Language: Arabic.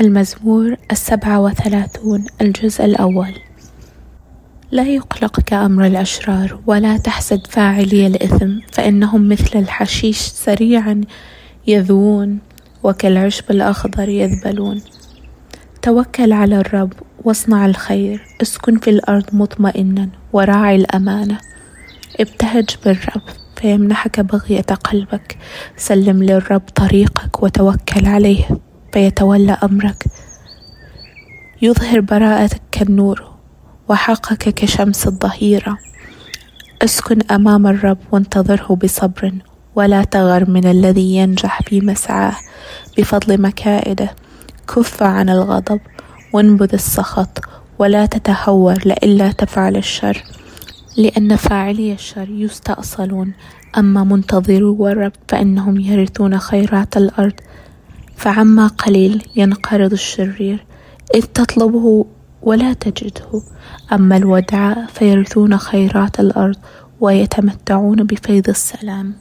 المزمور السبعة وثلاثون الجزء الأول. لا يقلقك أمر الأشرار ولا تحسد فاعلي الإثم فإنهم مثل الحشيش سريعا يذوون وكالعشب الأخضر يذبلون. توكل على الرب واصنع الخير اسكن في الأرض مطمئنا وراعي الأمانة. ابتهج بالرب فيمنحك بغية قلبك. سلم للرب طريقك وتوكل عليه. فيتولى أمرك. يظهر براءتك كالنور وحقك كشمس الظهيرة. اسكن أمام الرب وانتظره بصبر ولا تغر من الذي ينجح في مسعاه. بفضل مكائده كف عن الغضب وانبذ السخط ولا تتهور لئلا تفعل الشر. لأن فاعلي الشر يستأصلون أما منتظرو الرب فإنهم يرثون خيرات الأرض. فعما قليل ينقرض الشرير. إذ تطلبه ولا تجده. أما الودعاء فيرثون خيرات الأرض ويتمتعون بفيض السلام.